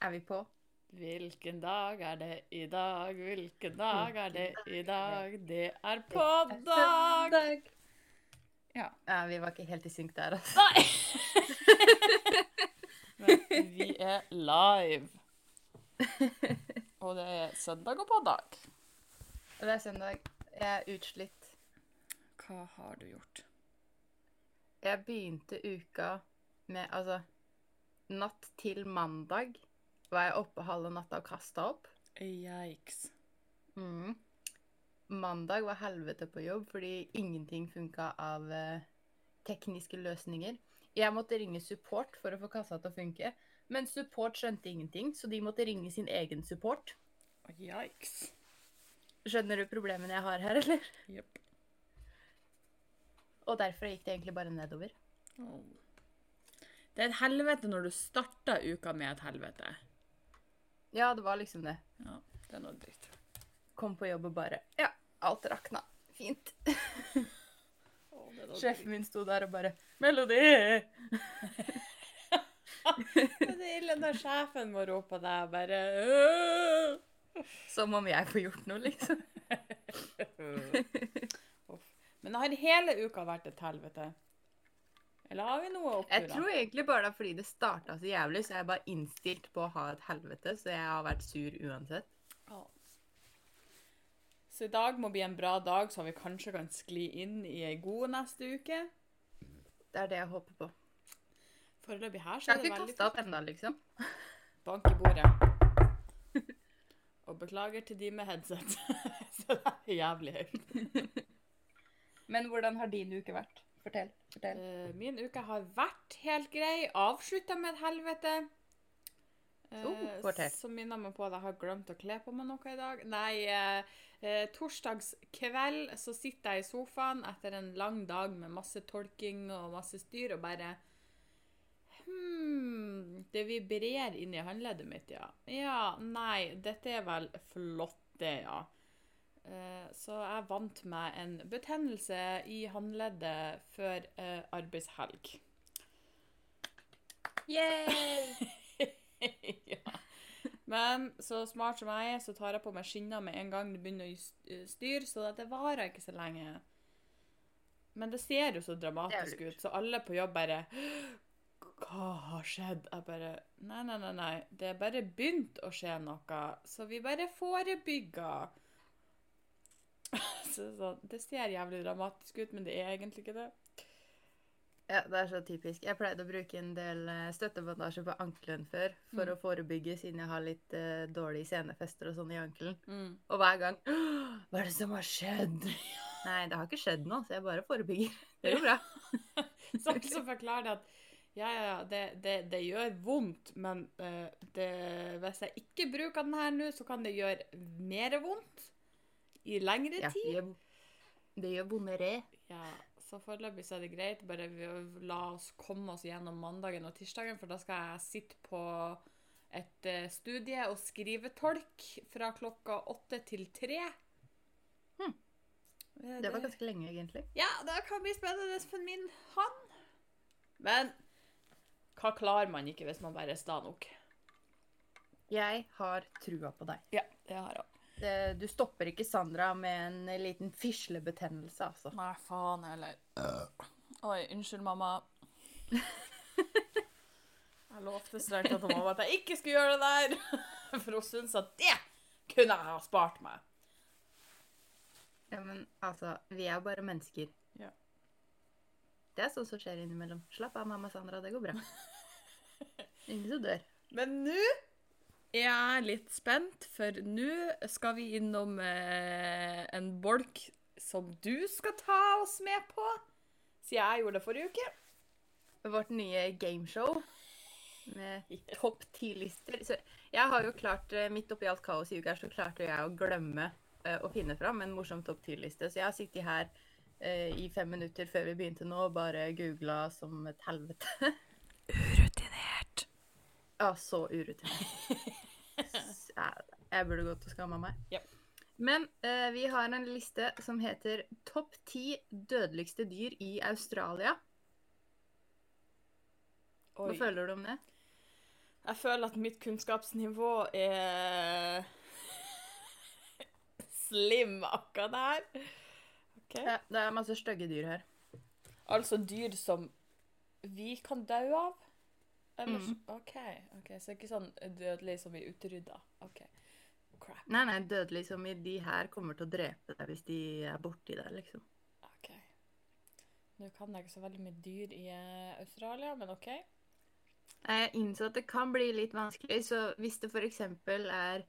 Er vi på? Hvilken dag er det i dag? Hvilken dag er det i dag? Det er på dag! Ja. Ja, vi var ikke helt i synk der, altså. Nei! Men vi er live. Og det er søndag og på dag. Det er søndag. Jeg er utslitt. Hva har du gjort? Jeg begynte uka med Altså, natt til mandag var jeg oppe halve natta og kasta opp. Yikes. Mm. Mandag var helvete på jobb fordi ingenting funka av eh, tekniske løsninger. Jeg måtte ringe support for å få kassa til å funke, men support skjønte ingenting, så de måtte ringe sin egen support. Yikes. Skjønner du problemene jeg har her, eller? Jepp. Og derfor gikk det egentlig bare nedover. Oh. Det er et helvete når du starter uka med et helvete. Ja, det var liksom det. Ja, det er noe dritt. Kom på jobb og bare Ja, alt rakna. Fint. Oh, Sjefen min sto der og bare Melodi! Det er ille når sjefen må rope på deg og bare «Åh!» Som om jeg får gjort noe, liksom. Men det har hele uka vært et helvete? Eller har vi noe Jeg tror egentlig bare det er fordi det starta så jævlig, så jeg er bare innstilt på å ha et helvete, så jeg har vært sur uansett. Ja. Så i dag må bli en bra dag, så vi kanskje kan skli inn i ei god neste uke. Det er det jeg håper på. Foreløpig her så Jeg er har det ikke veldig kasta opp ennå, liksom. bank i bordet. Og beklager til de med headset. så det er jævlig høyt. Men hvordan har din uke vært? Fortell. fortell. Eh, min uke har vært helt grei. Avslutta med et helvete. Oh, fortell. som minner meg på at jeg har glemt å kle på meg noe i dag. Nei, eh, eh, torsdags kveld så sitter jeg i sofaen etter en lang dag med masse tolking og masse styr og bare Hm Det vibrerer inni håndleddet mitt, ja. Ja, nei, dette er vel flott, det, ja. Eh, Så jeg vant meg en betennelse i håndleddet før eh, arbeidshelg. Yay! ja. Men så smart som jeg er, så tar jeg på meg skinner med en gang det begynner å styre, så det varer ikke så lenge. Men det ser jo så dramatisk ut, så alle på jobb bare Hva har skjedd? Jeg bare Nei, nei, nei, nei. Det er bare begynt å skje noe, så vi bare forebygger. så, så, det ser jævlig dramatisk ut, men det er egentlig ikke det. Ja, det er så typisk. Jeg pleide å bruke en del eh, støttebandasje på ankelen før for Mm. å forebygge, siden jeg har litt uh, dårlige senefester og sånn i ankelen. Mm. Og hver gang Hva er det som har skjedd? Nei, det har ikke skjedd noe, så jeg bare forebygger. Det går bra. Sånn som forklarer det at ja, ja, ja, det, det, det gjør vondt, men uh, det, hvis jeg ikke bruker den her nå, så kan det gjøre mer vondt i lengre Ja, det tid. gjør, det gjør vondere. Ja, så foreløpig så er det greit. Bare vi, la oss komme oss gjennom mandagen og tirsdagen, for da skal jeg sitte på et eh, studie og skrive tolk fra klokka åtte til tre. Hm. Eh, Det var ganske lenge, egentlig. ja, det kan bli spennende for min hånd. Men hva klarer man ikke hvis man bare er sta nok? Jeg har trua på deg. Ja, det har jeg. Det, du stopper ikke Sandra med en liten fislebetennelse, altså. Nei, faen heller. Oi, unnskyld, mamma. Jeg lovte strengt tatt mamma at jeg ikke skulle gjøre det der. For hun syntes at det kunne jeg ha spart meg. Ja, men altså, vi er bare mennesker. Ja. Det er sånt som skjer innimellom. Slapp av, mamma Sandra, det går bra. Ingen som dør. Men nå er litt spent, for nå skal vi innom eh, en bolk som du skal ta oss med på, siden jeg gjorde det forrige uke. Vårt nye gameshow med topp ti-lister. Jeg har jo klart, eh, midt oppi alt kaos i uka, så klarte jeg å glemme eh, å finne fram en morsom topp ti-liste. Så jeg har sittet her eh, i fem minutter før vi begynte nå, og bare googla som et helvete. Ja, så urutinert. Jeg, burde gått og skamma meg. Ja. Men eh, vi har en liste som heter 'Topp ti dødeligste dyr i Australia'. Hva Oi. føler du om det? Jeg føler at mitt kunnskapsnivå er slim akkurat her. Okay. Ja, det er masse stygge dyr her. Altså dyr som vi kan dø av? Eller Mm. OK. ok, Så ikke sånn dødelig som vi utrydda. OK. Crap. Nei, nei, dødelig som i de her kommer til å drepe deg hvis de er borti deg, liksom. OK. Nå kan jeg ikke så veldig mye dyr i eh, Australia, men OK. Jeg innså at det kan bli litt vanskelig, så hvis det f.eks. er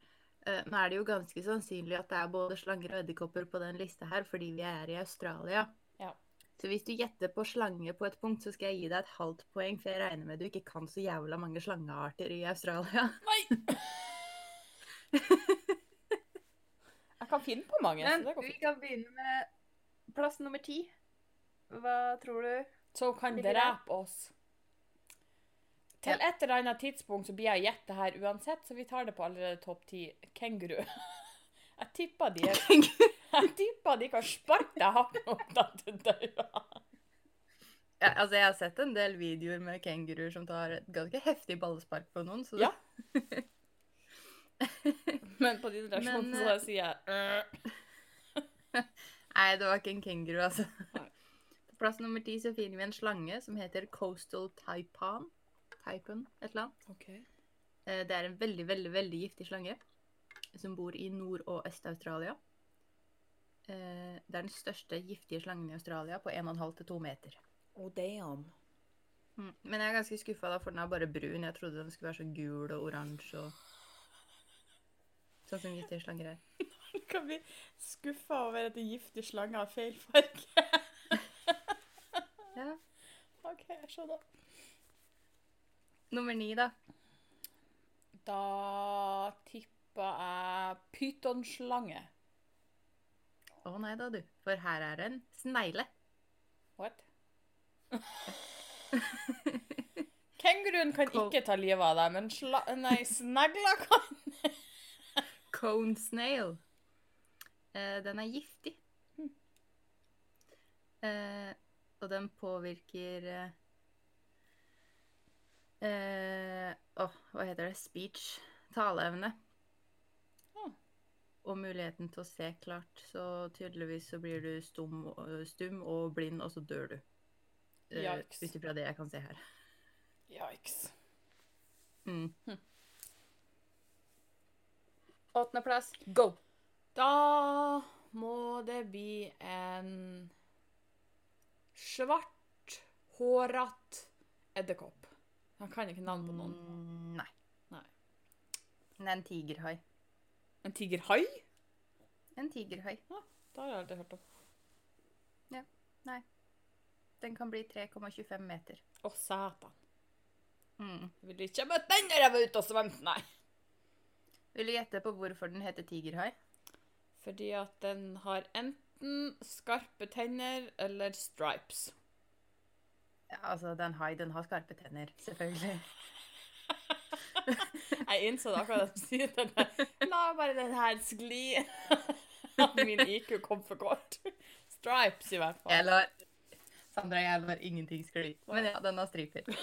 eh, Nå er det jo ganske sannsynlig at det er både slanger og edderkopper på den lista her, fordi vi er i Australia. Så hvis du gjetter på slange på et punkt, så skal jeg gi deg et halvt poeng, for jeg regner med du ikke kan så jævla mange slangearter i Australia. Nei! jeg kan finne på mange. Men det vi kan begynne med plass nummer ti. Hva tror du? Som kan drepe oss. Til et eller annet tidspunkt så blir jeg gjette her uansett, så vi tar det på allerede topp ti. Kenguru. Jeg tipper de er tipper de kan sparke deg hardt nok til at du dør. Ja, altså, jeg har sett en del videoer med kenguruer som tar et ganske heftig ballespark på noen. Så Ja. Men på din reaksjon så eh, sier jeg. Nei, det var ikke en kenguru, altså. På plass nummer ti så finner vi en slange som heter Coastal Taipan. Taipan, et eller annet. OK. Eh, Det er en veldig, veldig, veldig giftig slange som bor i Nord- og Øst-Australia. Eh, Det er den største giftige slangen i Australia på 1,5 til 2 meter. Oh, damn. Mm. Men jeg er ganske skuffa, for den er bare brun. Jeg trodde den skulle være så gul og oransje og Sånn som giftige slanger er. Nå kan bli skuffa over at giftige giftig slange har feil farge. Ja. OK, jeg skjønner. Nummer ni, da. Da tipper jeg pytonslange. Å nei da, du. For her er en snegle. What? Kenguruen kan Cool. ikke ta livet av deg, men sla nei, snegla kan. Cone snail. Eh, den er giftig. Hm. Eh, og den påvirker eh, eh, Åh, hva heter det? Speech. Taleevne. Og muligheten til å se klart. Så tydeligvis så blir du stum, og- stum og blind, og så dør du. Eh, Yikes. Ut ifra det jeg kan se her. Yikes. Mm. Hm. Åttendeplass, go! Da må det bli en svart, hårete edderkopp. Han kan ikke navnet på noen. Mm, nei. Nei. Det er en tigerhai. En tigerhai? En tigerhai. Ja, Det har jeg aldri hørt om. Ja. Nei. Den kan bli 3,25 meter. Å, satan. Mm. Jeg ville ikke møtt den når jeg var ute og svømte, nei. Vil du gjette på hvorfor den heter tigerhai? Fordi at den har enten skarpe tenner eller stripes. Ja, altså, den hai, den har skarpe tenner, selvfølgelig. Jeg innså det akkurat da du sier det. La bare den her skli. At min IQ kom for kort. Stripes, i hvert fall. Jeg lar Sandra, jeg lar ingenting skli. Men ja, den har striper.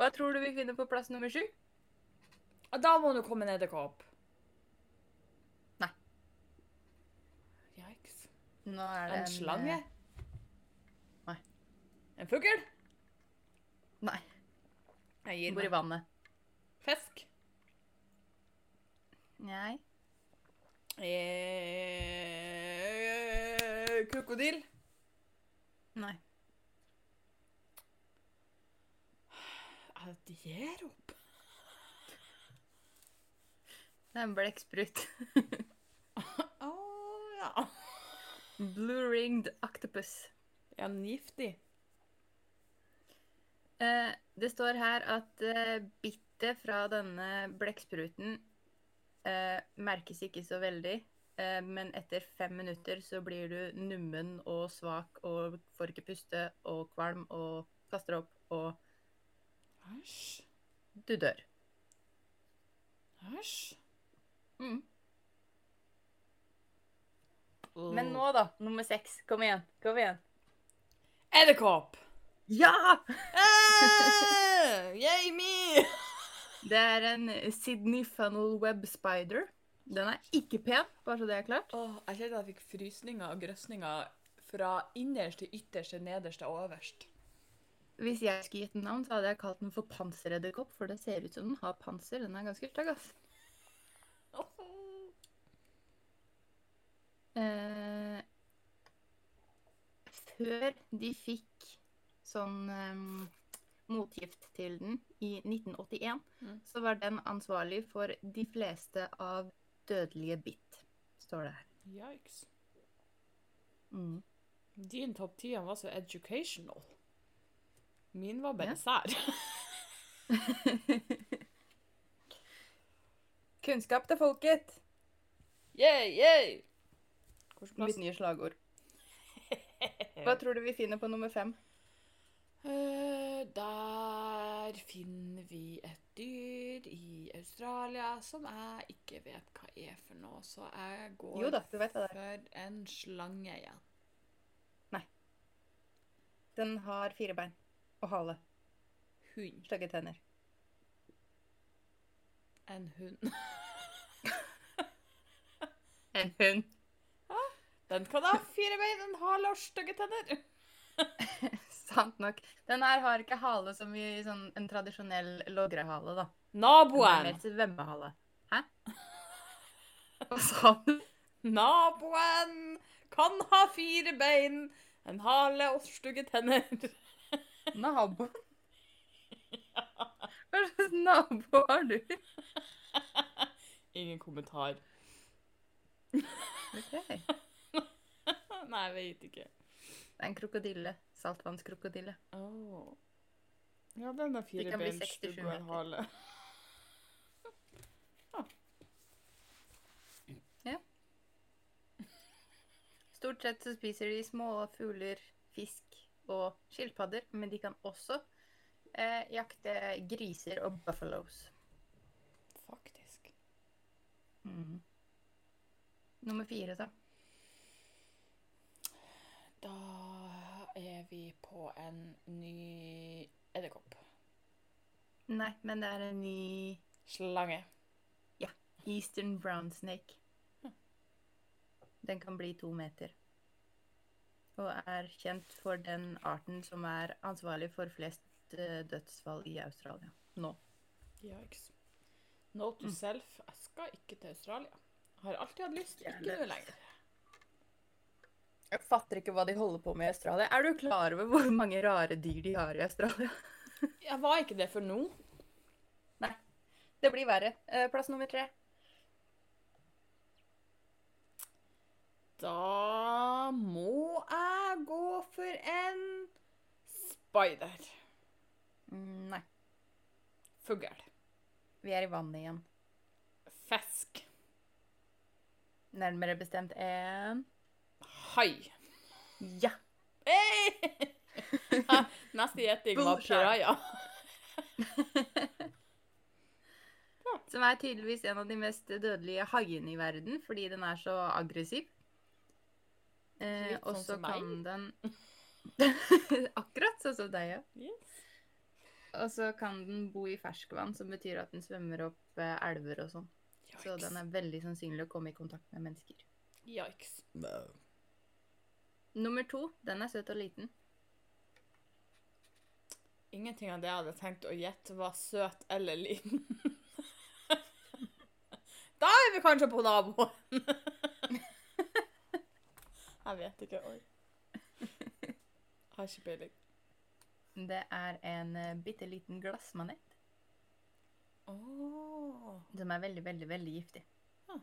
Hva tror du vi finner på plass nummer sju? Da må du komme en edderkopp. Nei. Yikes. Nå er det En slange? eh, Nei. En fugl? Nei. Jeg gir bor i meg. vannet. Fisk? Nei. Eh, krokodil? Nei. Jeg gir opp. Det er en blekksprut. Å ja. Blue ringed octopus. Ja, giftig? Det står her at eh, bittet fra denne blekkspruten eh, merkes ikke så veldig. Eh, men etter fem minutter så blir du nummen og svak og får ikke puste og kvalm og kaster opp og Æsj. du dør. Æsj. Mm. Men nå, da. Nummer seks. Kom igjen. Kom igjen. Edderkopp! Ja! Eh, Yay me! Det er en Sydney Funnel Web Spider. Den er ikke pen, bare så det er klart. Åh, jeg kjente at jeg fikk frysninger og grøsninger fra innerst til ytterst til nederst til overst. Hvis jeg skulle gitt den navn, så hadde jeg kalt den for panseredderkopp, for det ser ut som den har panser. Den er ganske stygg, ass. Eh, før de fikk sånn um, motgift til den i 1981, Mm. så var den ansvarlig for de fleste av dødelige bitt, står det her. Yikes. Mm. Din topp 10 var så educational. Min var bare Ja. sær. Kunnskap til folket! Yeah, yeah. Mitt nye slagord. Hva tror du vi finner på nummer fem? Eh, der finner vi et dyr i Australia som jeg ikke vet hva er for noe, så jeg går Jo da, du vet hva det er. for en slange igjen. Nei. Den har fire bein og hale. Hund. Stygge tenner. En hund. En hund. Den kan ha fire bein, en hale og stygge tenner. Sant nok. Den her har ikke hale som i sånn en tradisjonell logrehale, da. Naboen! mer svømmehale. Hæ? Hva sa du? Naboen kan ha fire bein, en hale og stygge tenner. Naboen? Hva slags nabo har du? Ingen kommentar. Ok. Nei, jeg vet ikke. Det er en krokodille. Saltvannskrokodille. Oh. Ja, den er De fire kan bli bein, 67 og en meter. Ja. Stort sett så spiser de små fugler, fisk og skilpadder, men de kan også eh, jakte griser og buffaloes. Faktisk. Mm. Nummer fire, så. Da er vi på en ny edderkopp. Nei, men det er en ny Slange. Ja. Eastern brown snake. Den kan bli to meter. Og er kjent for den arten som er ansvarlig for flest eh, dødsfall i Australia nå. Yikes. Note to Mm. self. Jeg skal ikke til Australia. Har alltid hatt lyst, ikke nå lenger. Jeg fatter ikke hva de holder på med i Australia. Er du klar over hvor mange rare dyr de har i Australia? Jeg var ikke det for nå. Det blir verre. Eh, Plass nummer tre. Da må jeg gå for en spider. Mm, Nei, Fugl. vi er i vannet igjen. Fisk. Nærmere bestemt en Hai. Ja! Hey! Neste gjeting var piraja. Som er tydeligvis en av de mest dødelige haiene i verden, fordi den er så aggressiv. Eh, Litt og sånn så kan den Akkurat sånn som deg, ja. Yes. Og så kan den bo i ferskvann, som betyr at den svømmer opp eh, elver og sånn. Så den er veldig sannsynlig å komme i kontakt med mennesker. Yikes. Nummer to, den er søt og liten. Ingenting av det jeg hadde tenkt å gjette var søt eller liten. da er vi kanskje på naboen. jeg vet ikke. Oi. Har ikke peiling. Det er en uh, bitte liten glassmanet Oh. som er veldig, veldig, veldig giftig. Ah.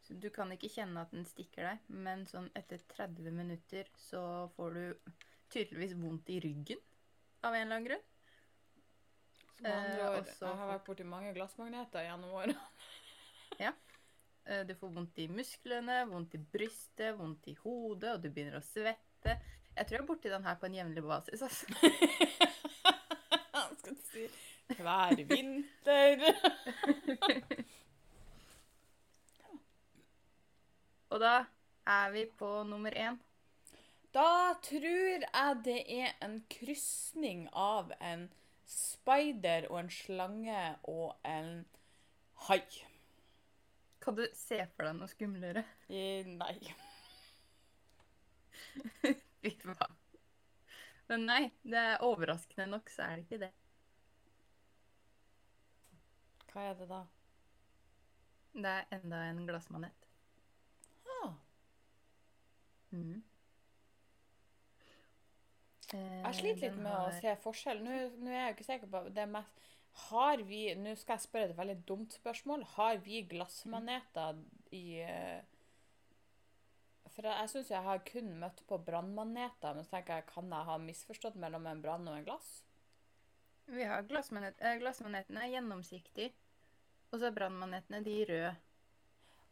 Så du kan ikke kjenne at den stikker deg, men sånn etter 30 minutter så får du tydeligvis vondt i ryggen av en eller annen grunn. Som andre Eh, ord, og jeg har vært borti mange glassmagneter gjennom årene. ja. Du får vondt i musklene, vondt i brystet, vondt i hodet, og du begynner å svette. Jeg tror jeg er borti den her på en jevnlig basis. Altså. Skal du si hver vinter. Og da er vi på nummer én. Da tror jeg det er en krysning av en spider og en slange og en hai. Kan du se for deg noe skumlere? Eh, nei. Fy faen. Men nei, det er overraskende nok, så er det ikke det. Hva er det da? Det er enda en glassmanet. Eh, jeg sliter litt med med å se forskjell. Nå, nå er jeg jo ikke sikker på det mest Har vi Nå skal jeg spørre et veldig dumt spørsmål. Har vi glassmaneter i eh, For jeg, jeg syns jeg har kun møtt på brannmaneter, men så tenker jeg, kan jeg ha misforstått mellom en brann og en glass? Vi har glassmanet, eh, glassmanetene er gjennomsiktige, og så er brannmanetene de røde.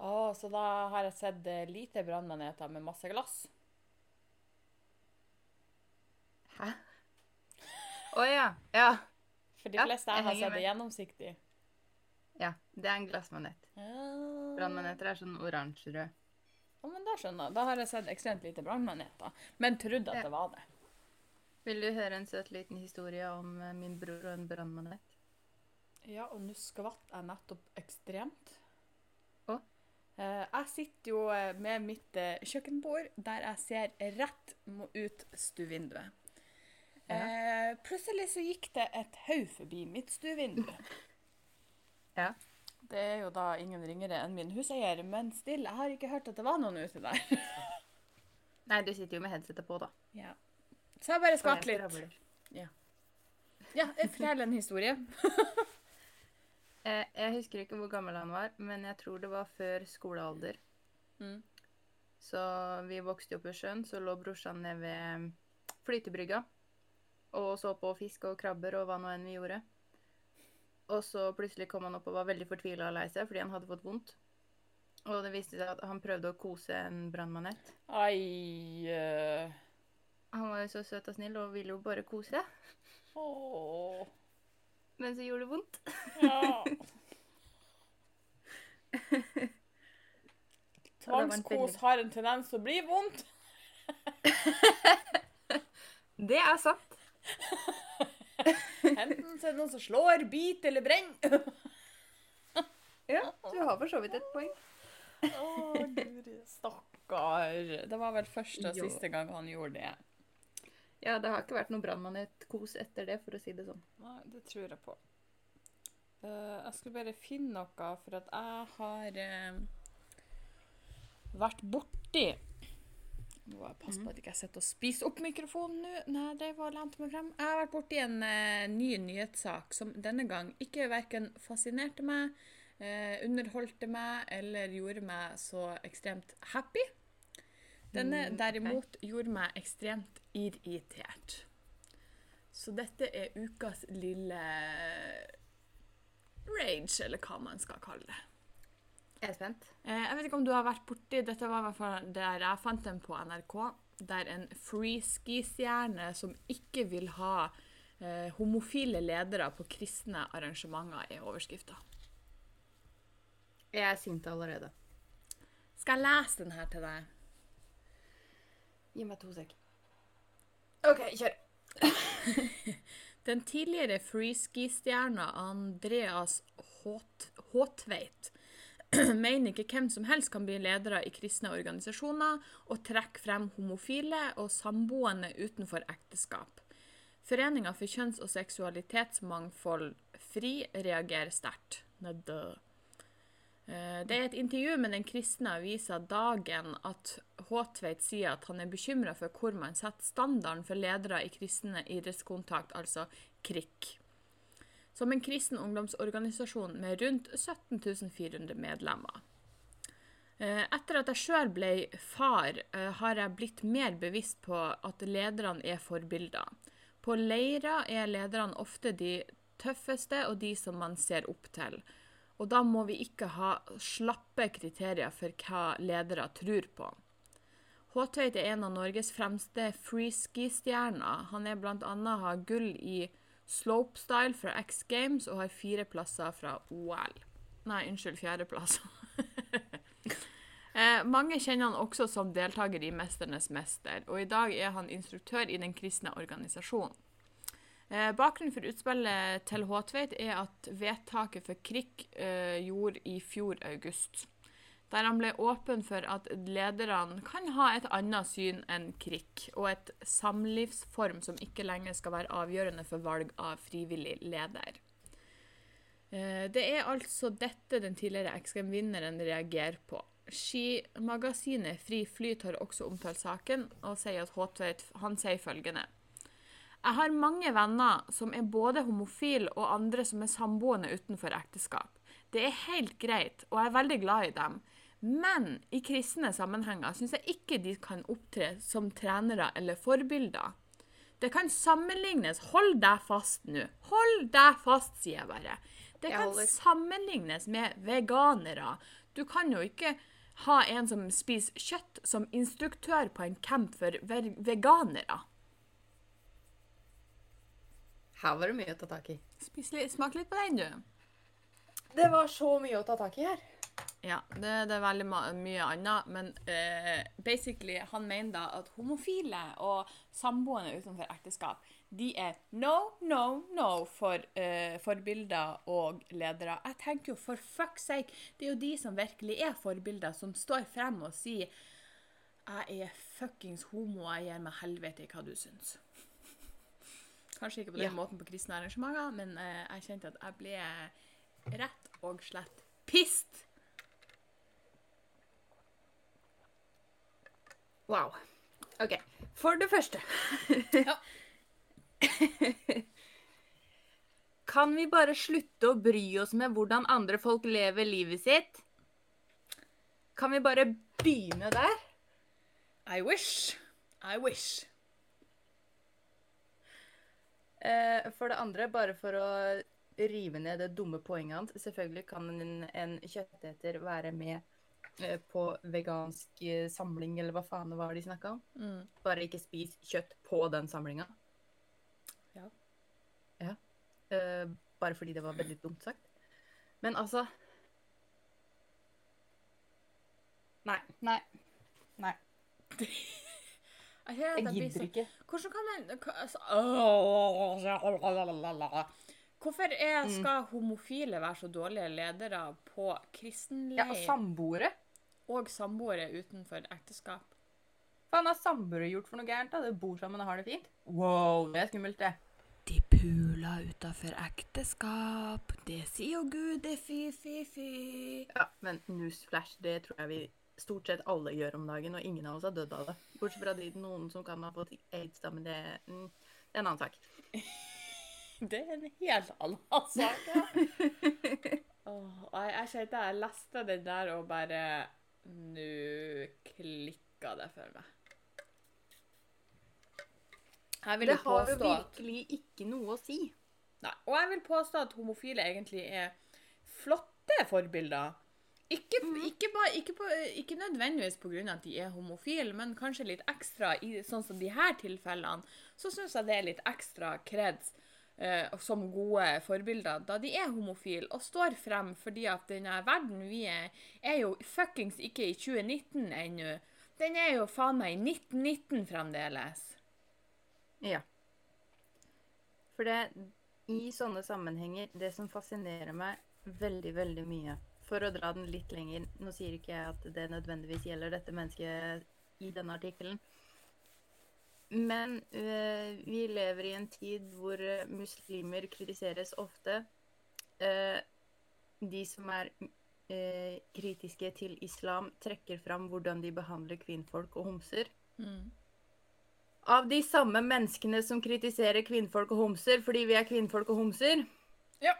Å, så da har jeg sett eh, lite brannmaneter med masse glass. Hæ? Å ja. Ja. For de Ja, fleste jeg jeg har sett, er gjennomsiktig. Ja, det er en glassmanet. Ja. Brannmaneter er sånn oransjerød. Ja, men da skjønner jeg. Da har jeg sett ekstremt lite brannmaneter, men trodd at Ja. det var det. Vil du høre en søt liten historie om eh, min bror og en brannmanet? Ja, og nå skvatt jeg nettopp ekstremt. Eh, jeg sitter jo eh, med mitt eh, kjøkkenbord der jeg ser rett ut stuevinduet. Ja. Plutselig så gikk det et haug forbi mitt stuevindu. Ja. Det er jo da ingen ringere enn min huseier, men still, jeg har ikke hørt at det var noen ute der. Nei, du sitter jo med headsetet på, da. ja. Så jeg bare skvatt litt. Ja. Ja, fortell en historie. Eh, jeg husker ikke hvor gammel han var, men jeg tror det var før skolealder. Mm. Så vi vokste opp i sjøen, så lå brorsan ned ved flytebrygga og så på fisk og krabber og hva nå enn vi gjorde. Og så plutselig kom han opp og var veldig fortvila og lei seg fordi han hadde fått vondt. Og det viste seg at han prøvde å kose en brannmanet. Ai uh... Han var jo så søt og snill og ville jo bare kose, Åh. Men så gjorde det vondt. Ja. Tvangskos har en tendens til å bli vondt. Det er sant. Enten så er det noen som slår, biter eller brenner. Ja, du har for så vidt et poeng. Å, guri, stakkar. Det var vel første og siste gang han gjorde det. Ja, det har ikke vært noe brannmanet-kos etter det, for å si det sånn. Nei, det tror jeg på. Uh, jeg skulle bare finne noe, for at jeg har uh, vært borti må jeg passe på at jeg ikke sitter og spiser opp mikrofonen nå. Nei, det var lent meg frem. Jeg har vært borti en uh, ny nyhetssak som denne gang ikke verken fascinerte meg, underholdte meg eller gjorde meg så ekstremt happy. Denne Mm, derimot gjorde meg ekstremt irritert. Så dette er ukas lille rage, eller hva man skal kalle det. Jeg er spent. Eh, jeg vet ikke om du har vært borti Dette var i hvert fall der jeg fant den på NRK. Der en freeski-stjerne som ikke vil ha eh, homofile ledere på kristne arrangementer, er overskrifta. Jeg er sint allerede. Skal jeg lese den her til deg? Gi meg to sek. OK, kjør. Den tidligere freeski-stjerna Andreas Håt- Håtveit mener ikke hvem som helst kan bli ledere i kristne organisasjoner og trekke frem homofile og samboende utenfor ekteskap. Foreninga for kjønns- og seksualitetsmangfold FRI reagerer sterkt. Nødø. Eh, Det er et intervju med den kristne avisa Dagen at Håtveit sier at han er bekymra for hvor man setter standarden for ledere i kristne idrettskontakt, altså KRIK. Som en kristen ungdomsorganisasjon med rundt 17 400 medlemmer. Eh, Etter at jeg sjøl ble far, eh, har jeg blitt mer bevisst på at lederne er forbilder. På leirer er lederne ofte de tøffeste og de som man ser opp til. Og da må vi ikke ha slappe kriterier for hva ledere tror på. Håtveit er en av Norges fremste freeski-stjerner. Han er bl.a. har gull i slopestyle fra X Games og har fire plasser fra OL. Nei, unnskyld, fjerdeplass. Eh, mange kjenner han også som deltaker i 'Mesternes mester', og i dag er han instruktør i den kristne organisasjonen. Eh, bakgrunnen for utspillet til Håtveit er at vedtaket for KRIK eh, gjorde i fjor august. Der han ble åpen for at lederne kan ha et annet syn enn KRIK, og et samlivsform som ikke lenger skal være avgjørende for valg av frivillig leder. Eh, Det er altså dette den tidligere X Games-vinneren reagerer på. Skimagasinet Fri Flyt har også omtalt saken, og sier at Håtveit han sier følgende. Jeg har mange venner som er både homofile og andre som er samboende utenfor ekteskap. Det er helt greit, og jeg er veldig glad i dem. Men i kristne sammenhenger syns jeg ikke de kan opptre som trenere eller forbilder. Det kan sammenlignes Hold deg fast nå. Hold deg fast, sier jeg bare. Det kan sammenlignes med veganere. Du kan jo ikke ha en som spiser kjøtt, som instruktør på en camp for veganere. Her var det mye å ta tak i. Spis litt, smak litt på den, du. Det var så mye å ta tak i her. Ja, det, det er veldig mye annet, men uh, basically, han mener da at homofile og samboende utenfor ekteskap, de er no, no, no for uh, forbilder og ledere. Jeg tenker jo, for fuck's sake, det er jo de som virkelig er forbilder, som står frem og sier jeg er fuckings homo, jeg gir meg helvete i hva du syns. Kanskje ikke på den Ja. måten på kristne arrangementer, men eh, jeg kjente at jeg ble rett og slett pissed. Wow. OK. For det første Ja. Kan vi bare slutte å bry oss med hvordan andre folk lever livet sitt? Kan vi bare begynne der? I wish. I wish. Eh, for det andre, bare for å rive ned det dumme poenget hans Selvfølgelig kan en, en kjøtteter være med eh, på vegansk eh, samling, eller hva faen det var de snakka om. Mm. Bare ikke spis kjøtt på den samlinga. Ja. Ja. Eh, bare fordi det var veldig dumt sagt. Men altså Nei. Nei. Nei. Jeg, gidder ikke. Hvordan kan man altså, Hvorfor er, Mm. skal homofile være så dårlige ledere på Ja, og samboere. og samboere utenfor ekteskap? Faen har samboere gjort for noe gærent? da? De bor sammen og har det fint? Wow, det er skummelt, det. De pula utafor ekteskap. Det sier jo Gud, det er fy, fy, fy. Ja, men newsflash, det tror jeg vi stort sett alle gjør om dagen, og ingen av oss har dødd av det. Bortsett fra de, noen som kan ha fått aids, da, men det, mm, det er en annen sak. Det er en helt annen sak. ja. oh, jeg, kjente jeg leste den der og bare Nå klikka det for meg. Det har jo virkelig ikke noe å si. Nei, Og jeg vil påstå at homofile egentlig er flotte forbilder. Ikke, ikke, bare, ikke, på, ikke nødvendigvis pga. at de er homofile, men kanskje litt ekstra i sånn som de her tilfellene. Så syns jeg det er litt ekstra kreds eh, som gode forbilder, da de er homofile og står frem fordi at denne verden vi er, er jo fuckings ikke i 2019 ennå. Den er jo faen meg i 1919 fremdeles. Ja. For det, i sånne sammenhenger, det som fascinerer meg veldig, veldig mye For å dra den litt lenger Nå sier ikke jeg at det nødvendigvis gjelder dette mennesket i denne artikkelen. Men uh, vi lever i en tid hvor øh, muslimer kritiseres ofte. Uh, de som er uh, kritiske til islam, trekker fram hvordan de behandler kvinnfolk og homser. Mm. Av de samme menneskene som kritiserer kvinnfolk og homser fordi vi er kvinnfolk og homser. Ja.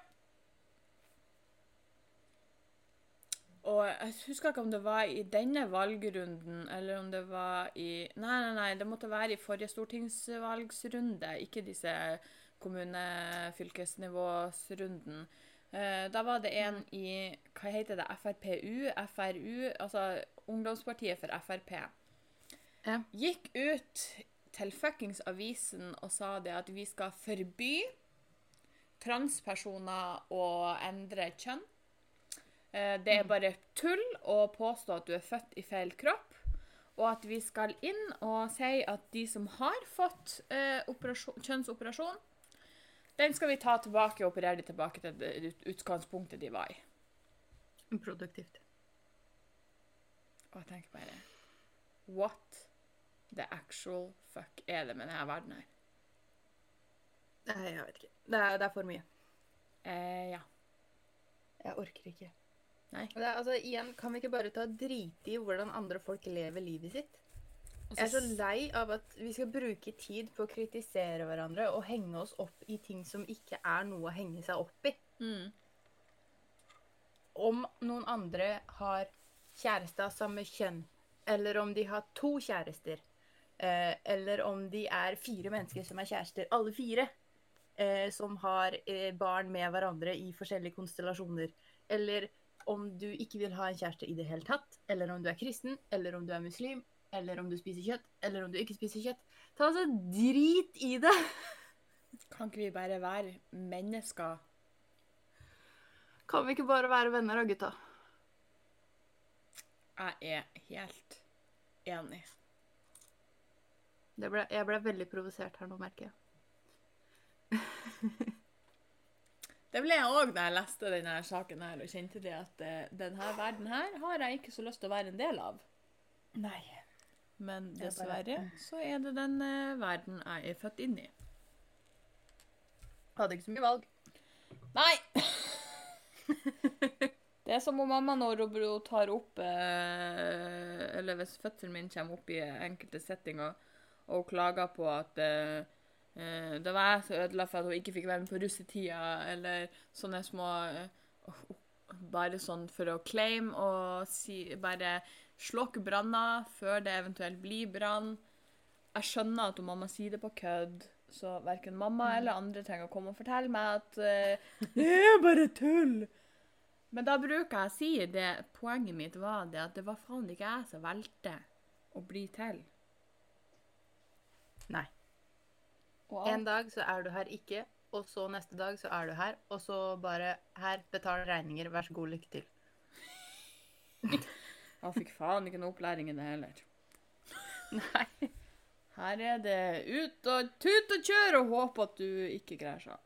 Og jeg husker ikke om det var i denne valgrunden, eller om det var i Nei, nei, nei, det måtte være i forrige stortingsvalgsrunde, ikke disse kommune-fylkesnivåsrunden. Eh, da var det en i Hva heter det? FrPU? FRU? Altså Ungdomspartiet for Frp. Ja. Gikk ut til fuckings avisen og sa det at vi skal forby transpersoner å endre kjønn. Eh, Det er bare tull å påstå at du er født i feil kropp, og at vi skal inn og si at de som har fått eh, operasjon, kjønnsoperasjon, den skal vi ta tilbake og operere de tilbake til det utgangspunktet de var i. Produktivt. Og jeg tenker bare What the actual fuck er det med denne verden her? Nei, jeg vet ikke. Det er, det er for mye. Eh, ja. Jeg orker ikke. Nei. Det altså, igjen, kan vi ikke bare ta drite i hvordan andre folk lever livet sitt? Jeg er så lei av at vi skal bruke tid på å kritisere hverandre og henge oss opp i ting som ikke er noe å henge seg opp i. mm. Om noen andre har kjæreste av samme kjønn, eller om de har to kjærester, eh, eller om de er fire mennesker som er kjærester, alle fire, eh, som har eh, barn med hverandre i forskjellige konstellasjoner, eller om du ikke vil ha en kjæreste i det hele tatt, eller om du er kristen, eller om du er muslim, eller om du spiser kjøtt, eller om du ikke spiser kjøtt. Ta altså drit i det! Kan ikke vi bare være mennesker? Kan vi ikke bare være venner da, gutta? Jeg er helt enig. Det ble, jeg ble veldig provosert her nå, merker jeg. Det ble jeg òg da jeg leste denne saken her og kjente det at eh, denne verden her har jeg ikke så lyst til å være en del av. Nei. Men er dessverre så er det den eh, verden jeg er født inn i. Hadde ikke så mye valg. Nei! Det er som om mamma når hun tar opp eh, Eller hvis fødselen min kommer opp i enkelte settinger, og hun klager på at det var jeg som ødela for at hun ikke fikk være med på russetida, eller sånne små eh, Bare sånn for å claim og si Bare slokk branner før det eventuelt blir brann. Jeg skjønner at hun mamma sier det på kødd, så verken mamma eller andre trenger å komme og fortelle meg at eh, det er bare tull. Men da bruker jeg å si det Poenget mitt var det at det var faen ikke jeg som valgte å bli til. Nei. Og En dag så er du her ikke, og så neste dag så er du her, og så bare Her, betal regninger, vær så god, lykke til. Jeg fikk faen ikke noe opplæring i det heller. Nei. Her er det ut og tut og kjør og håpe at du ikke krasjer.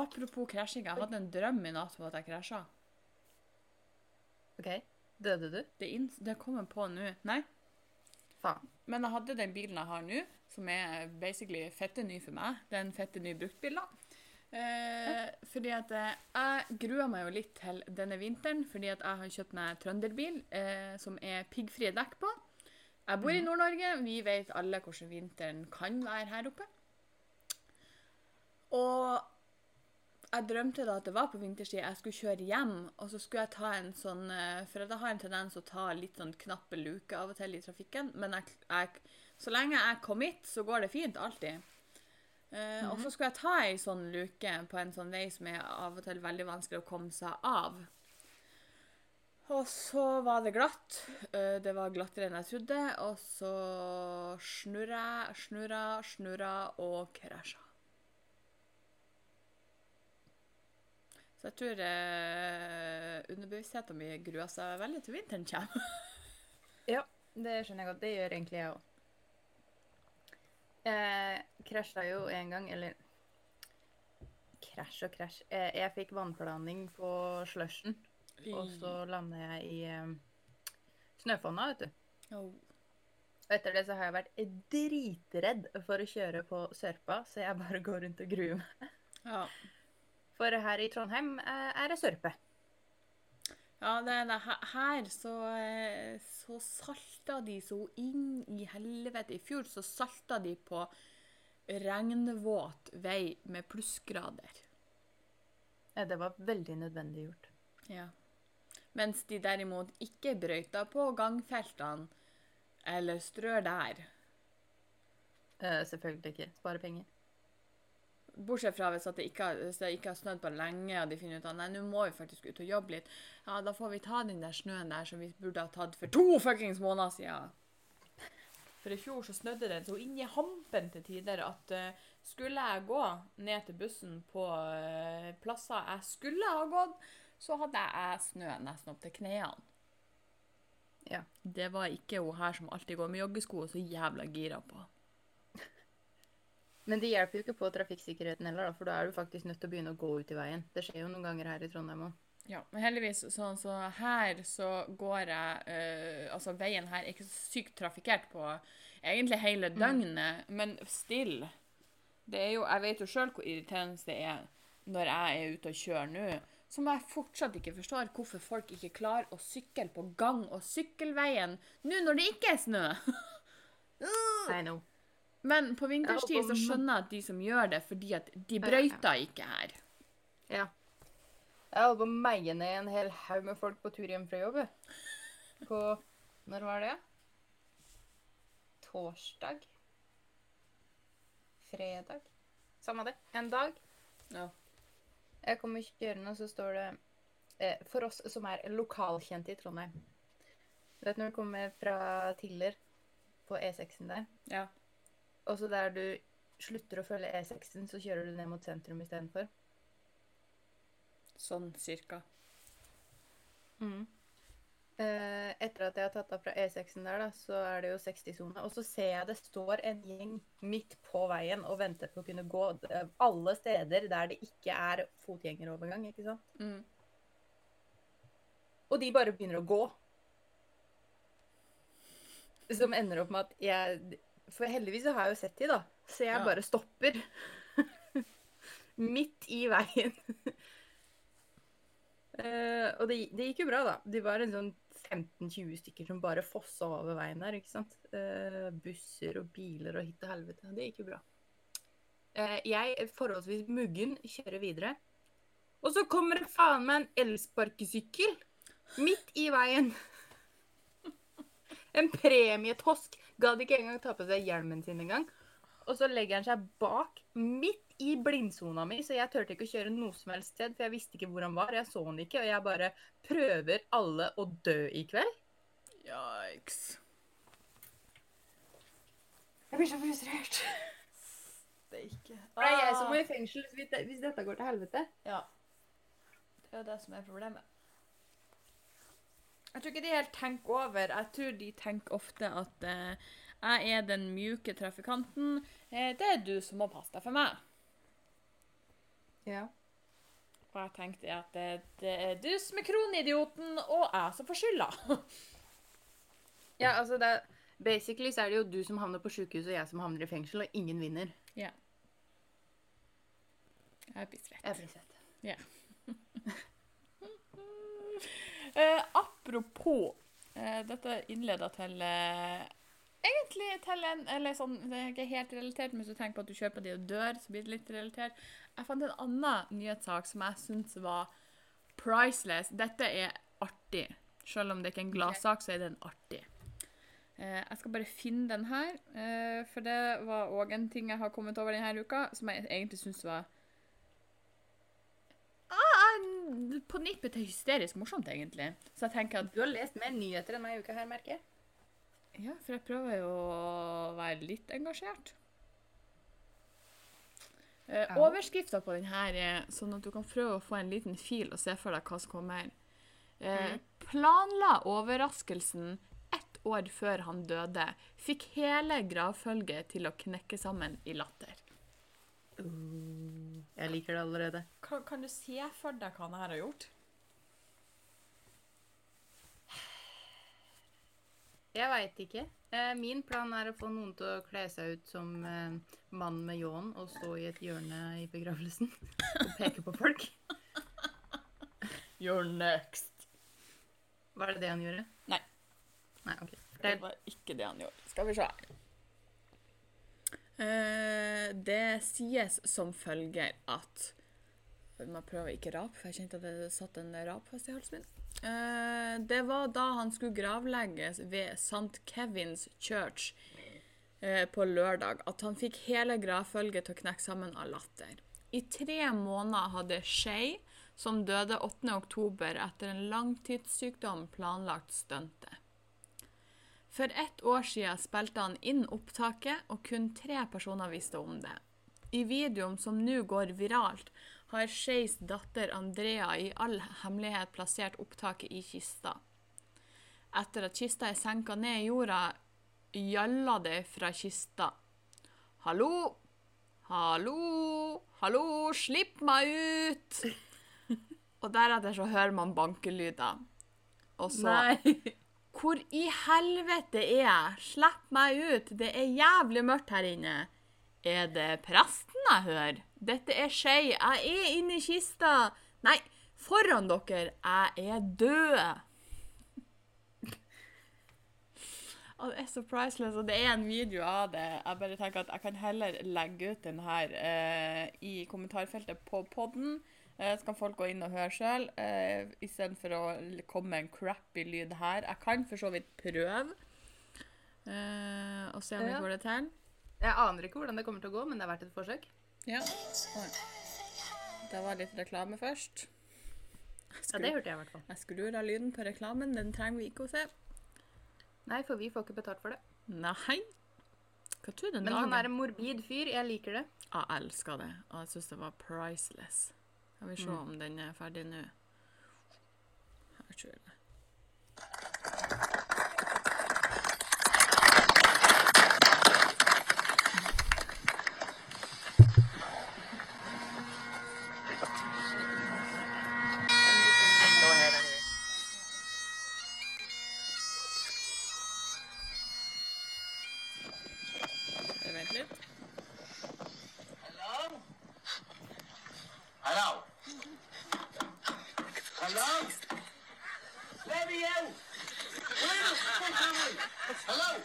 Apropos krasjing, jeg hadde en drøm i natt om at jeg krasja. OK. Døde du? Det, det kommer på nå. Nei, Faen. men jeg hadde den bilen jeg har nå, som er basically fette ny for meg. Det er en fette ny bruktbil, da. Eh, fordi at eh, jeg gruer meg jo litt til denne vinteren, fordi at jeg har kjøpt meg trønderbil eh, som er piggfrie dekk på. Jeg bor i Nord-Norge, vi vet alle hvordan vinteren kan være her oppe. Og jeg drømte da at det var på vinterstid, jeg skulle kjøre hjem, og så skulle jeg ta en sånn eh, For jeg har en tendens å ta litt sånn knappe luker av og til i trafikken, men jeg, jeg, så lenge jeg kom hit, så går det fint, alltid. Eh, Og så skulle jeg ta ei sånn luke på en sånn vei som er av og til veldig vanskelig å komme seg av. Og så var det glatt. Uh, Det var glattere enn jeg trodde. Og så snurra snurra, snurra og krasja. Så jeg tror uh, underbevisstheten min gruer seg veldig til vinteren kommer. Ja, det skjønner jeg godt. Det gjør egentlig jeg òg. Jeg krasja jo en gang, eller Krasj og krasj. Jeg, Jeg fikk vannplaning på slushen, og så landa jeg i eh, snøfonna, vet du. Oh. Etter det så har jeg vært dritredd for å kjøre på Sørpa, så jeg bare går rundt og gruer meg. Ja. For her i Trondheim eh, er det Sørpe. Ja, det det. Her- Her så, eh, så salta de så inn i helvete. I fjor så salta de på regnvåt vei med plussgrader. Ja, Det var veldig nødvendig gjort. Ja. Mens de derimot ikke brøyta på gangfeltene eller strør der. Eh, selvfølgelig ikke. Spare penger. Bortsett fra hvis, det ikke, har- hvis det ikke har snødd på lenge, og de finner ut at nei, nå må vi faktisk ut og jobbe litt. Ja, da får vi ta den der snøen der som vi burde ha tatt for to fuckings måneder siden. For i fjor så snødde det så inn i hampen til tider at uh, skulle jeg gå ned til bussen på uh, plasser jeg skulle ha gått, så hadde jeg snø nesten opp til knærne. Ja. Det var ikke hun her som alltid går med joggesko og så jævla gira på. Men det hjelper jo ikke på trafikksikkerheten heller, da, for da er du faktisk nødt til å begynne å gå ut i veien. Det skjer jo noen ganger her i Trondheim òg. Ja, men heldigvis sånn så her så går jeg øh, Altså veien her er ikke så sykt trafikkert på egentlig hele døgnet, men still. Det er jo Jeg vet jo sjøl hvor irriterende det er når jeg er ute og kjører nå, som jeg fortsatt ikke forstår hvorfor folk ikke klarer å sykle på gang- og sykkelveien nå når det ikke er snø. I know. Men på vinterstid så skjønner jeg at de som gjør det, fordi at de brøyter ikke her. Ja. Jeg holdt på å meie ned en hel haug med folk på tur hjem fra jobb. På Når var det? Torsdag? Fredag? Samme det. En dag. Ja. Jeg kommer kjørende, og så står det eh, For oss som er lokalkjente i Trondheim Du vet når du kommer fra Tiller på E6-en der, ja. Og så der du slutter å følge E6-en, så kjører du ned mot sentrum istedenfor? Sånn cirka. Mm. Eh, etter at jeg har tatt av fra E6-en der, da, så er det jo 60-sone. Og så ser jeg det står en gjeng midt på veien og venter på å kunne gå alle steder der det ikke er fotgjengerovergang, ikke sant? Mm. Og de bare begynner å gå. Som ender opp med at jeg For heldigvis har jeg jo sett de, da. Så jeg Ja. bare stopper. Midt i veien. uh, og det, det gikk jo bra, da. De var en sånn 15-20 stykker som bare fossa over veien der, ikke sant. Uh, busser og biler og hit og helvete. Det gikk jo bra. Uh, jeg, forholdsvis muggen, kjører videre. Og så kommer det faen meg en elsparkesykkel midt i veien. En premietosk. Gadd ikke engang ta på seg hjelmen sin engang. Og så legger han seg bak, midt i blindsona mi, så jeg turte ikke å kjøre noe som helst sted, for jeg visste ikke hvor han var. Jeg så han ikke, og jeg bare prøver alle å dø i kveld. Yikes. Jeg blir så frustrert. Steike. er det er jeg som må i fengsel hvis dette går til helvete. Ja. Det er jo det som er problemet. Jeg tror ikke de helt tenker over. Jeg tror de tenker ofte at eh, jeg er den mjuke trafikanten. Eh, det er du som må passe deg for meg. Ja. Og jeg tenkte at det, det er du som er kronidioten, og jeg som får skylda. ja, altså det er, Basically så er det jo du som havner på sjukehus, og jeg som havner i fengsel, og ingen vinner. ja. Jeg er svett. Jeg blir svett. Ja. Eh, apropos eh, Dette innleder til eh, Egentlig til en Eller sånn, det er ikke helt relatert, men hvis du tenker på at du kjører på de og dør, så blir det litt relatert. Jeg fant en annen nyhetssak som jeg syns var priceless. Dette er artig. Selv om det ikke er en gladsak, så er den artig. Eh, jeg skal bare finne den her, eh, for det var òg en ting jeg har kommet over denne uka, som jeg egentlig syns var på nippet til hysterisk morsomt, egentlig. Så jeg tenker at Du har lest mer nyheter enn meg i uka her, merker jeg. Ja, for jeg prøver jo å være litt engasjert. Eh, Ja. Overskrifta på den her er sånn at du kan prøve å få en liten fil og se for deg hva som kommer. Eh, planla overraskelsen ett år før han døde. Fikk hele gravfølget til å knekke sammen i latter. Jeg liker det allerede. Kan, kan du se for deg hva han her har gjort? Jeg veit ikke. Eh, Min plan er å få noen til å kle seg ut som eh, mann med ljåen og stå i et hjørne i begravelsen og peke på folk. You're next. Var det det han gjorde? Nei. Nei, ok. Det var ikke det han gjorde. Skal vi se her. Eh, det sies som følger at Jeg må prøve å ikke rape, for jeg kjente at det satt en rap fast i halsen min. Eh, det var da han skulle gravlegges ved St. Kevins Church eh, på lørdag, at han fikk hele gravfølget til å knekke sammen av latter. I tre måneder hadde Shay, som døde 8. oktober etter en langtidssykdom, planlagt stuntet. For ett år siden spilte han inn opptaket, og kun tre personer visste om det. I videoen som nå går viralt, har Skeis datter Andrea i all hemmelighet plassert opptaket i kista. Etter at kista er senka ned i jorda, gjalla det fra kista. Hallo? Hallo? Hallo, slipp meg ut! Og deretter så hører man bankelyder. Og så Nei. Hvor i helvete er jeg? Slipp meg ut! Det er jævlig mørkt her inne. Er det presten jeg hører? Dette er Skei. Jeg er inne i kista. Nei, foran dere. Jeg er død. Det er så priceless, og det er en video av det. Jeg bare tenker at jeg kan heller legge ut den her eh, i kommentarfeltet på podden. Eh, så kan folk gå inn og høre sjøl, eh, istedenfor å komme med en crappy lyd her. Jeg kan for så vidt prøve eh, og se om vi Ja. får det til. Jeg aner ikke hvordan det kommer til å gå, men det er verdt et forsøk. Ja. Det var litt reklame først. Jeg Ja, det hørte jeg i hvert fall. jeg skrur av lyden på reklamen. Den trenger vi ikke å se. Nei, for vi får ikke betalt for det. Nei. Hva tror du den Men dagen? han er en morbid fyr. Jeg liker det. Jeg elsker det, og jeg syns det var priceless. Jeg vi se Mm. om den er ferdig nå. Her tror jeg Hello?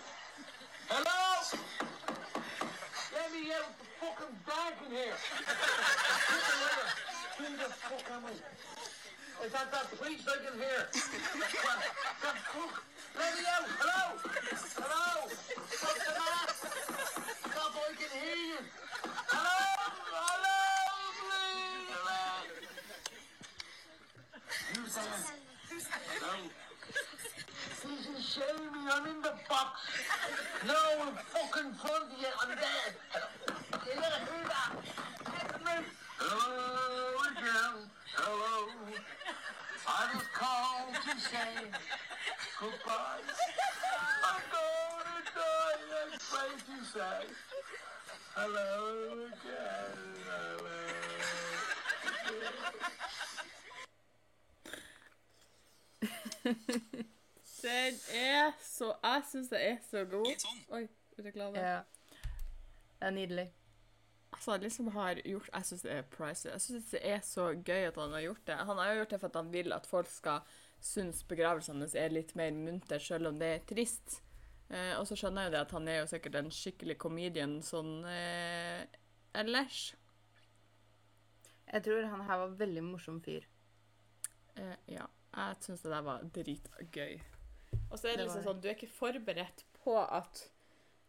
Hello? Let me out! The fucking dark in here! Where the fuck am I? Is that that priest I can hear? The fuck? Let me out! Hello? Hello? What's the matter? Stop, I can hear you! Hello? Hello? Please! Hello? Who's there? Hello? This is Shamey, I'm in the box. No, in fucking front of I'm dead. You gotta hear that. Hello again. Hello. I was called to say goodbye. I'm gonna die, I'm afraid to say. Hello again. Hello. Den er så Jeg syns det er så god. Oi, reklame. Ja. Det er nydelig. Altså, liksom har gjort Jeg syns det er priceless. Jeg syns det er så gøy at han har gjort det. Han har jo gjort det for at han vil at folk skal synes begravelsene hans er litt mer munter, selv om det er trist. Eh, og så skjønner jeg jo det at han er jo sikkert en skikkelig comedian sånn eh, ellers. Jeg tror han her var veldig morsom fyr. Eh, ja. Jeg syns det der var dritgøy. Og så er det, Det liksom sånn, du er ikke forberedt på at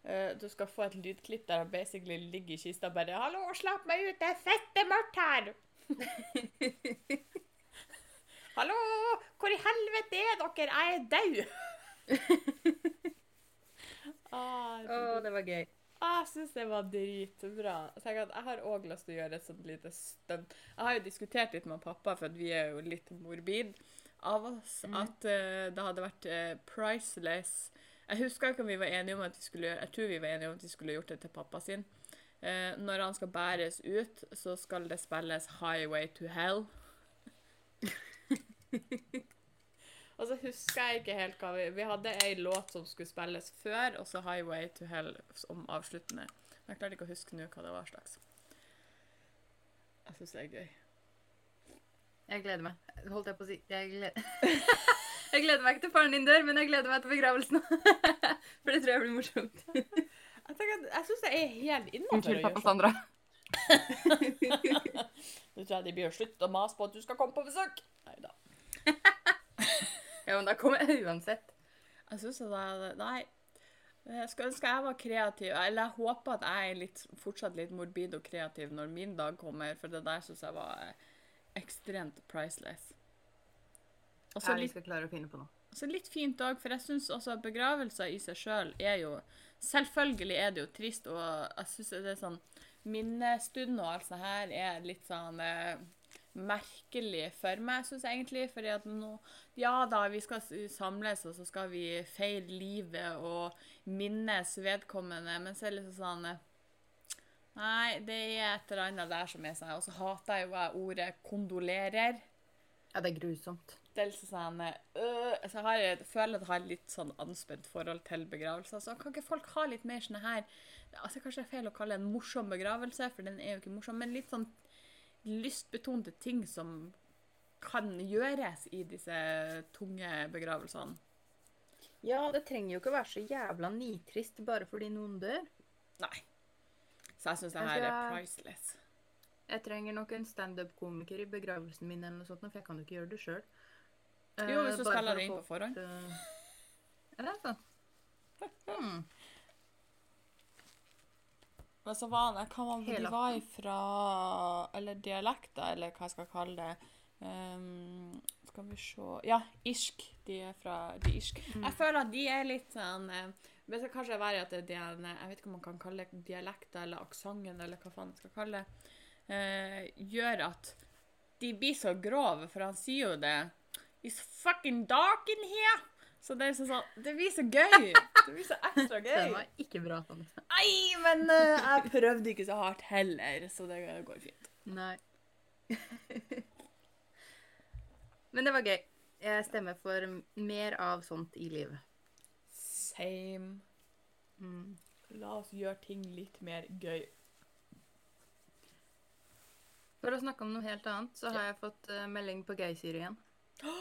uh, du skal få et lydklipp der han basically ligger i kista og bare 'Hallo, slapp meg ut, det er fette mørkt her!' Hallo, hvor i helvete er dere? Jeg er død! ah, Å, det var gøy. Ah, Jeg syns det var dritbra. Jeg jeg har òg lyst til å gjøre et sånt lite stunt. Jeg har jo diskutert litt med pappa, for vi er jo litt morbid av oss, at uh, det hadde vært uh, priceless. Jeg husker ikke om vi var enige om at vi skulle gjøre Jeg tror vi var enige om at vi skulle gjort det til pappa sin. Uh, når han skal bæres ut, så skal det spilles 'Highway to Hell'. Og så husker jeg ikke helt hva vi Vi hadde ei låt som skulle spilles før, og så 'Highway to Hell' som avsluttende. Men jeg klarte ikke å huske nå hva det var slags. Jeg syns det er gøy. Jeg gleder meg. Holdt jeg på å si Jeg gleder, jeg gleder meg ikke til faren din dør, men jeg gleder meg til begravelsen. For det tror jeg blir morsomt. Jeg, tenker jeg syns det er helt innafor Unnskyld, pappa. Sandra. Nå tror jeg de blir slutt slutte å mase på at du skal komme på besøk. Neida. Ja, men da kommer jeg uansett. Jeg syns det er Nei. Jeg skulle ønske jeg var kreativ. Eller jeg håper at jeg er litt, fortsatt litt morbid og kreativ når min dag kommer, for det der syns jeg var eh, ekstremt priceless. Også skal klare å finne på noe. Så litt fint òg, for jeg syns også begravelser i seg sjøl er jo Selvfølgelig er det jo trist, og jeg syns det er sånn Minnestund og alt sånt her er litt sånn eh, merkelig for meg, syns jeg egentlig. Fordi at nå Ja da, vi skal samles, og så skal vi feire livet og minnes vedkommende, men så er det liksom sånn eh, Nei, det er et eller annet der som er sånn Og så hater jeg jo ordet 'kondolerer'. Ja, det er grusomt. Det sånn øh, så jeg, har, jeg føler at jeg har litt sånn anspent forhold til begravelser. Så kan ikke folk ha litt mer sånne her altså Kanskje det er feil å kalle det en morsom begravelse, for den er jo ikke morsom, men litt sånn lystbetonte ting som kan gjøres i disse tunge begravelsene. Ja, det trenger jo ikke å være så jævla nitrist bare fordi noen dør. Nei. Så jeg syns det her er priceless. Jeg trenger nok en standup-komiker i begravelsen min, eller noe sånt, for jeg kan jo ikke gjøre det sjøl. Jo, hvis du spiller det inn på forhånd. Er det sånn? Hmm. Men så var det hva var det de var ifra Eller dialekter, eller hva jeg skal kalle det. Um, skal vi se Ja, irsk. De er fra de irsk. Jeg føler at de er litt sånn eh, Det skal kanskje være at det er en eh, Jeg vet ikke om man kan kalle det dialekter eller aksenten, eller hva faen man skal kalle det. eh, gjør at de blir så grove, for han sier jo det It's fucking dark in here! Så det er så sånn Det blir så gøy! Det blir så ekstra Den gøy. var ikke bra. Sånn. Nei, men eh, jeg prøvde ikke så hardt heller, så det går fint. Nei. Men det var gøy. Jeg stemmer for mer av sånt i livet. Same. Mm. La oss gjøre ting litt mer gøy. For å snakke om noe helt annet, så har jeg fått eh, melding på Geysir igjen.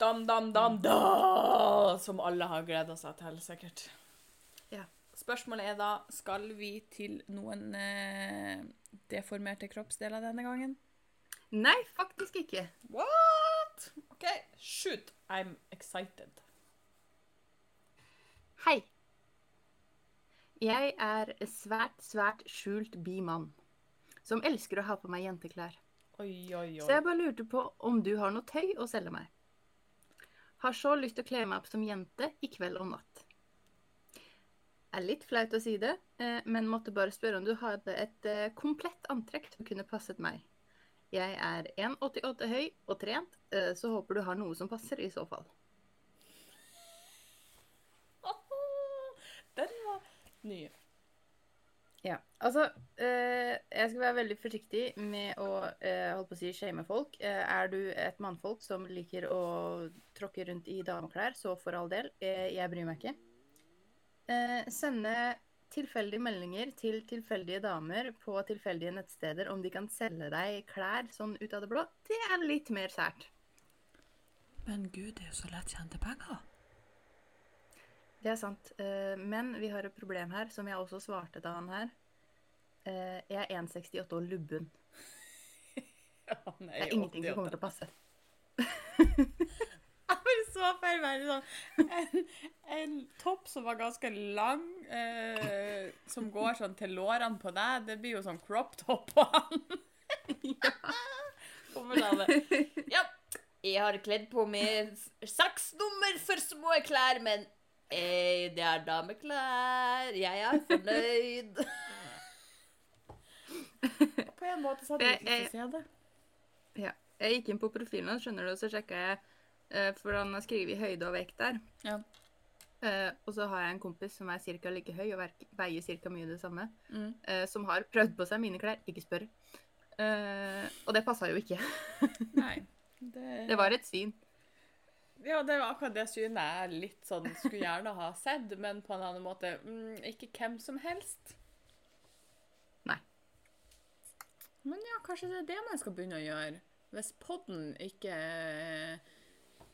Dam, dam, dam, da! Som alle har gleda seg til, sikkert. Ja. Spørsmålet er da skal vi til noen eh, deformerte kroppsdeler denne gangen. Nei, faktisk ikke. What? OK, shoot. I'm excited. Hei. Jeg er svært, svært skjult bi mann. Som elsker å ha på meg jenteklær. Oi, oi, oi. Så jeg bare lurte på om du har noe tøy å selge meg. Har så lyst til å kle meg opp som jente i kveld og natt. Er litt flaut å si det, eh, men måtte bare spørre om du hadde et eh, komplett antrekk som kunne passet meg. Jeg er 1,88 høy og trent, eh, så håper du har noe som passer i så fall. Den var ny. Ja, altså eh, Jeg skal være veldig forsiktig med å holde holdt på å si shame folk. Eh, er du et mannfolk som liker å tråkke rundt i dameklær, så for all del. Eh, jeg bryr meg ikke. Eh, sende tilfeldige meldinger til tilfeldige damer på tilfeldige nettsteder om de kan selge deg klær sånn ut av det blå, det er litt mer sært. Men gud, det er jo så lett tjente penger. Det er sant. Eh, men vi har et problem her, som jeg også svarte til han her. Eh, jeg er 1,68 og lubben. Ja, nei, Det er ingenting som kommer til å passe. Jeg bare så for meg liksom, en, en topp som var ganske lang, eh, som går sånn til lårene på deg. Det blir jo sånn crop top på han. Kommer da det. Ja, jeg har kledd på med saksnummer for små klær, men eh, det er dameklær. Jeg er fornøyd. På en måte så hadde jeg ikke lyst til å se det. Ja. Jeg gikk inn på profilen hans, skjønner du, og så sjekka jeg For han har skrevet høyde og vekt der. Ja. Uh, og så har jeg en kompis som er ca. like høy og veier ca. mye det samme. Mm. Uh, som har prøvd på seg mine klær. Ikke spør. Uh, og det passa jo ikke. Nei. Det var et svin. Ja, det var akkurat det synet jeg litt sånn skulle gjerne ha sett, men på en annen måte mm, ikke hvem som helst. Nei. Men ja, kanskje det er det man skal begynne å gjøre. Hvis podden ikke eh,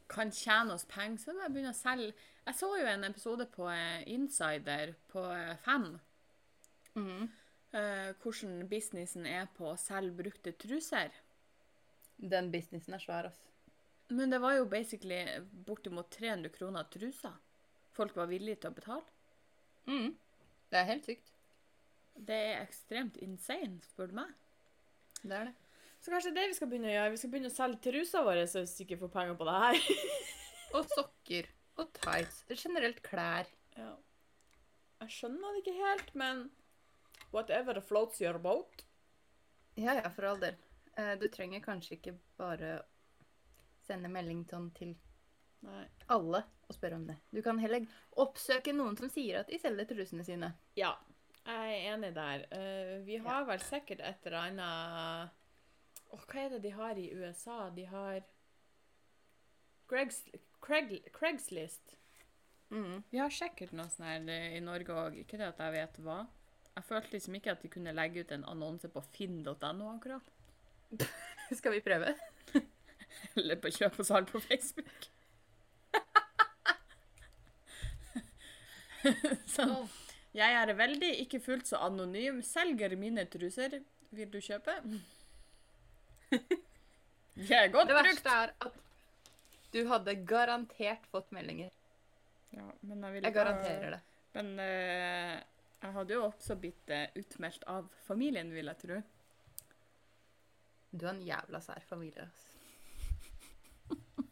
kan tjene oss penger, så er det bare å begynne å selge. Jeg så jo en episode på eh, Insider på Fem. Mm. Uh, hvordan businessen er på å selge brukte truser. Den businessen er svær, altså. Men det var jo basically bortimot 300 kroner trusa. Folk var villige til å betale. Mm. Det er helt sykt. Det er ekstremt insane, spør du meg. Det er det. Så kanskje det vi skal begynne å gjøre. Vi skal begynne å selge trusa våre så vi ikke får penger på det her. Og sokker. Og tights. Generelt klær. Ja. Jeg skjønner det ikke helt, men whatever floats your boat. Ja, ja, for all del. Eh, Du trenger kanskje ikke bare sende melding sånn til Nei. alle og spørre om det. Du kan heller oppsøke noen som sier at de selger trusene sine. Ja, jeg er enig der. Eh, vi har vel sikkert et eller annet Åh, Hva er det de har i USA? De har Craigs, Craig, Craigslist. Mm. Vi har sikkert noe sånt her eh, i Norge òg. Ikke det at jeg vet hva. Jeg følte liksom ikke at de kunne legge ut en annonse på finn.no akkurat. Skal vi prøve? Eller på kjøp og salg på Facebook. sånn. Jeg er veldig ikke fullt så anonym. Selger mine truser. Vil du kjøpe? De er godt Det brukt. verste er at du hadde garantert fått meldinger. Ja, men jeg, vil Jeg garanterer garanterer det. Men uh, jeg hadde jo også blitt eh, utmeldt av familien, vil jeg tro. Du har en jævla sær familie. altså.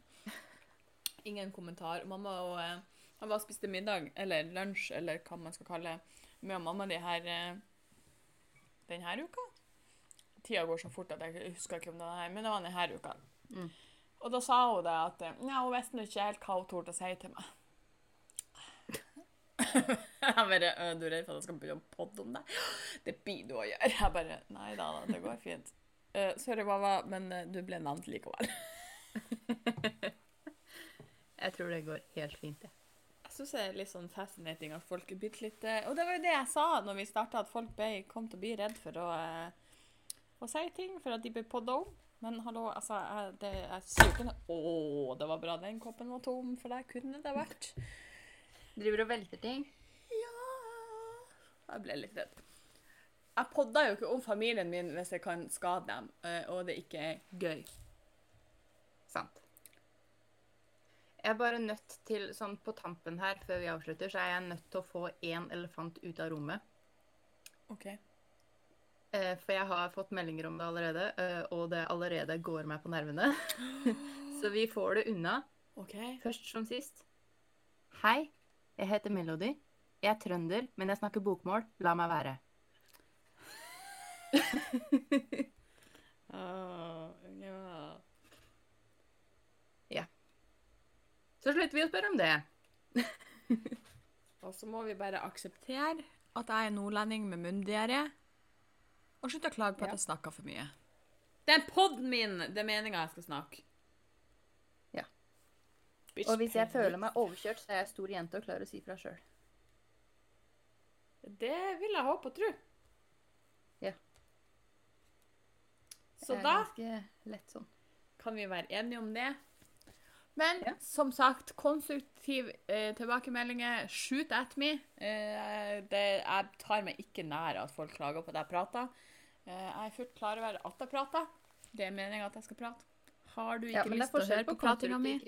Ingen kommentar. Mamma og eh, Han var og spiste middag, eller lunsj, eller hva man skal kalle det, med mamma de her eh, denne uka. Tida går så fort at jeg husker ikke om det var her, men det var denne uka. Mm. Og da sa hun det at ja, hun visste ikke helt hva hun torde å si til meg. jeg bare «Øh, Du er redd for at jeg skal begynne å podde om deg? Det blir du å gjøre. Jeg bare Nei da, det går fint. Uh, sorry, mamma, men eh, du ble nevnt likevel. Jeg tror det går helt fint, jeg. Jeg syns det er litt sånn fascinating at folk er bitte litt eh, Og det var jo det jeg sa når vi starta, at folk ble, kom til å bli redd for å, eh, å si ting, for at de blir podda om. Men hallo, altså, jeg, det, er jo Å, det var bra den koppen var tom, for der kunne det vært. Driver og velter ting. Ja Jeg ble litt redd. Jeg podda jo ikke om familien min hvis jeg kan skade dem, eh, og det ikke er gøy. Sant. Jeg er bare nødt til, sånn på tampen her, før vi avslutter, så er jeg nødt til å få én elefant ut av rommet. OK. Eh, for jeg har fått meldinger om det allerede, eh, og det allerede går meg på nervene. så vi får det unna. OK. Først som sist. Hei, jeg heter Melody. Jeg er trønder, men jeg snakker bokmål. La meg være. Ah, ja. Så slutter vi å spørre om det. Og så må vi bare akseptere at jeg er nordlending med munndiaré. Og slutt å klage på at jeg snakker for mye. Det er podden min! Det er meninga jeg skal snakke. Ja. Bitch, Og hvis jeg føler meg overkjørt, så er jeg stor jente og klarer å si fra sjøl. Det vil jeg håpe og tro. Ja. Så da lett sånn. kan vi være enige om det. Men Ja. som sagt, konstruktiv eh, tilbakemeldinger. Shoot at me. Eh, det, jeg tar meg ikke nær at folk klager på at jeg prater. Eh, jeg er fullt klar over at jeg prater. Det er meninga at jeg skal prate. Har du ikke Ja, lyst til å høre på på pratinga mi, og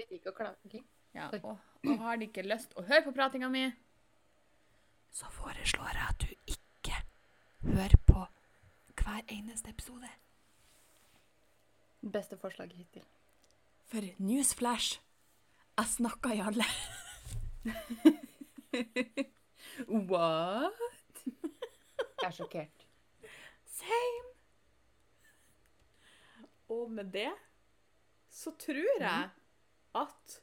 ja, og, og har du ikke lyst til å høre på pratinga mi, så foreslår jeg at du ikke hører på hver eneste episode. Beste forslaget hittil. For newsflash, jeg snakka i alle. What? Jeg er sjokkert. Same. Og med det så tror jeg at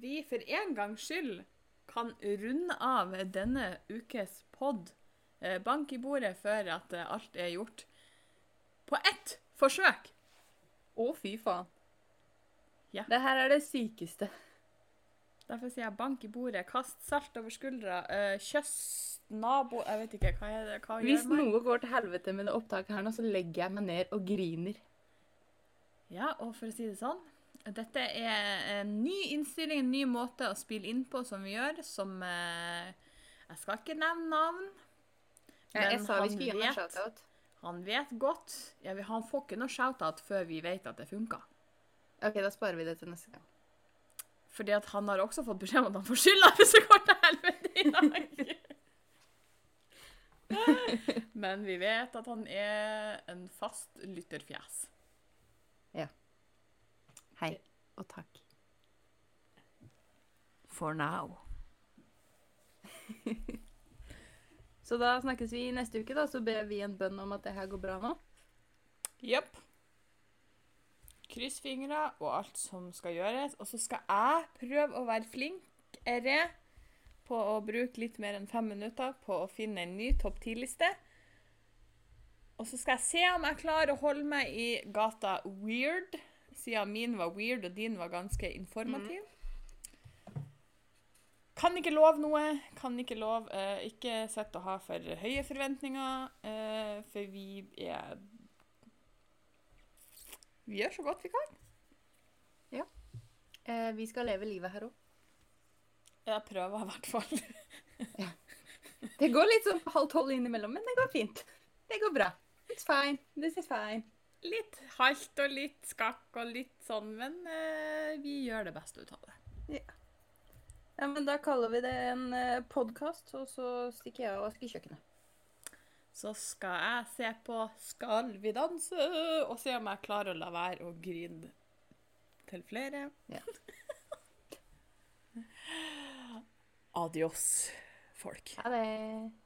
vi for en gangs skyld kan runde av denne ukes pod. Eh, Bank i bordet før at eh, alt er gjort. På ett forsøk. Å, fy faen. Ja. Det her er det sykeste. Derfor sier jeg bank i bordet, kast salt over skuldra, eh, kjøss nabo Jeg vet ikke, hva, er det, hva Hvis gjør man? noe går til helvete med det opptaket her nå, så legger jeg meg ned og griner. Ja, og for å si det sånn Dette er en ny innstilling, en ny måte å spille inn på som vi gjør, som eh, Jeg skal ikke nevne navn. Ja, jeg sa vi han skulle gi en shout-out. Han vet godt ja, Han får ikke noe shout-out før vi vet at det funka. OK, da sparer vi det til neste gang. Fordi at han har også fått beskjed om at han får skylda hvis det går til helvete i dag. Men vi vet at han er en fast lytterfjes. Hei og takk. For now. Så da snakkes vi neste uke, da, så ber vi en bønn om at det her går bra nå. Jepp. Kryss fingra og alt som skal gjøres. Og så skal jeg prøve å være flinkere på å bruke litt mer enn fem minutter på å finne en ny topp ti-liste. Og så skal jeg se om jeg klarer å holde meg i gata weird, siden min var weird og din var ganske informativ. Kan ikke love noe. Kan ikke love. Eh, ikke sett å ha for høye forventninger, eh, for vi er Vi gjør så godt vi kan. Eh, vi skal leve livet her òg. Jeg prøver i hvert fall. Det går litt sånn halv tolv innimellom, men det går fint. Det går bra. It's fine. This is fine. Litt halt og litt skakk og litt sånn, men eh, vi gjør det beste ut av det. Ja, men da kaller vi det en uh, podkast, og så stikker jeg og vasker kjøkkenet. Så skal jeg se på Skal vi danse og se om jeg klarer å la være å grine til flere. Ja. Adios, folk. Ha det.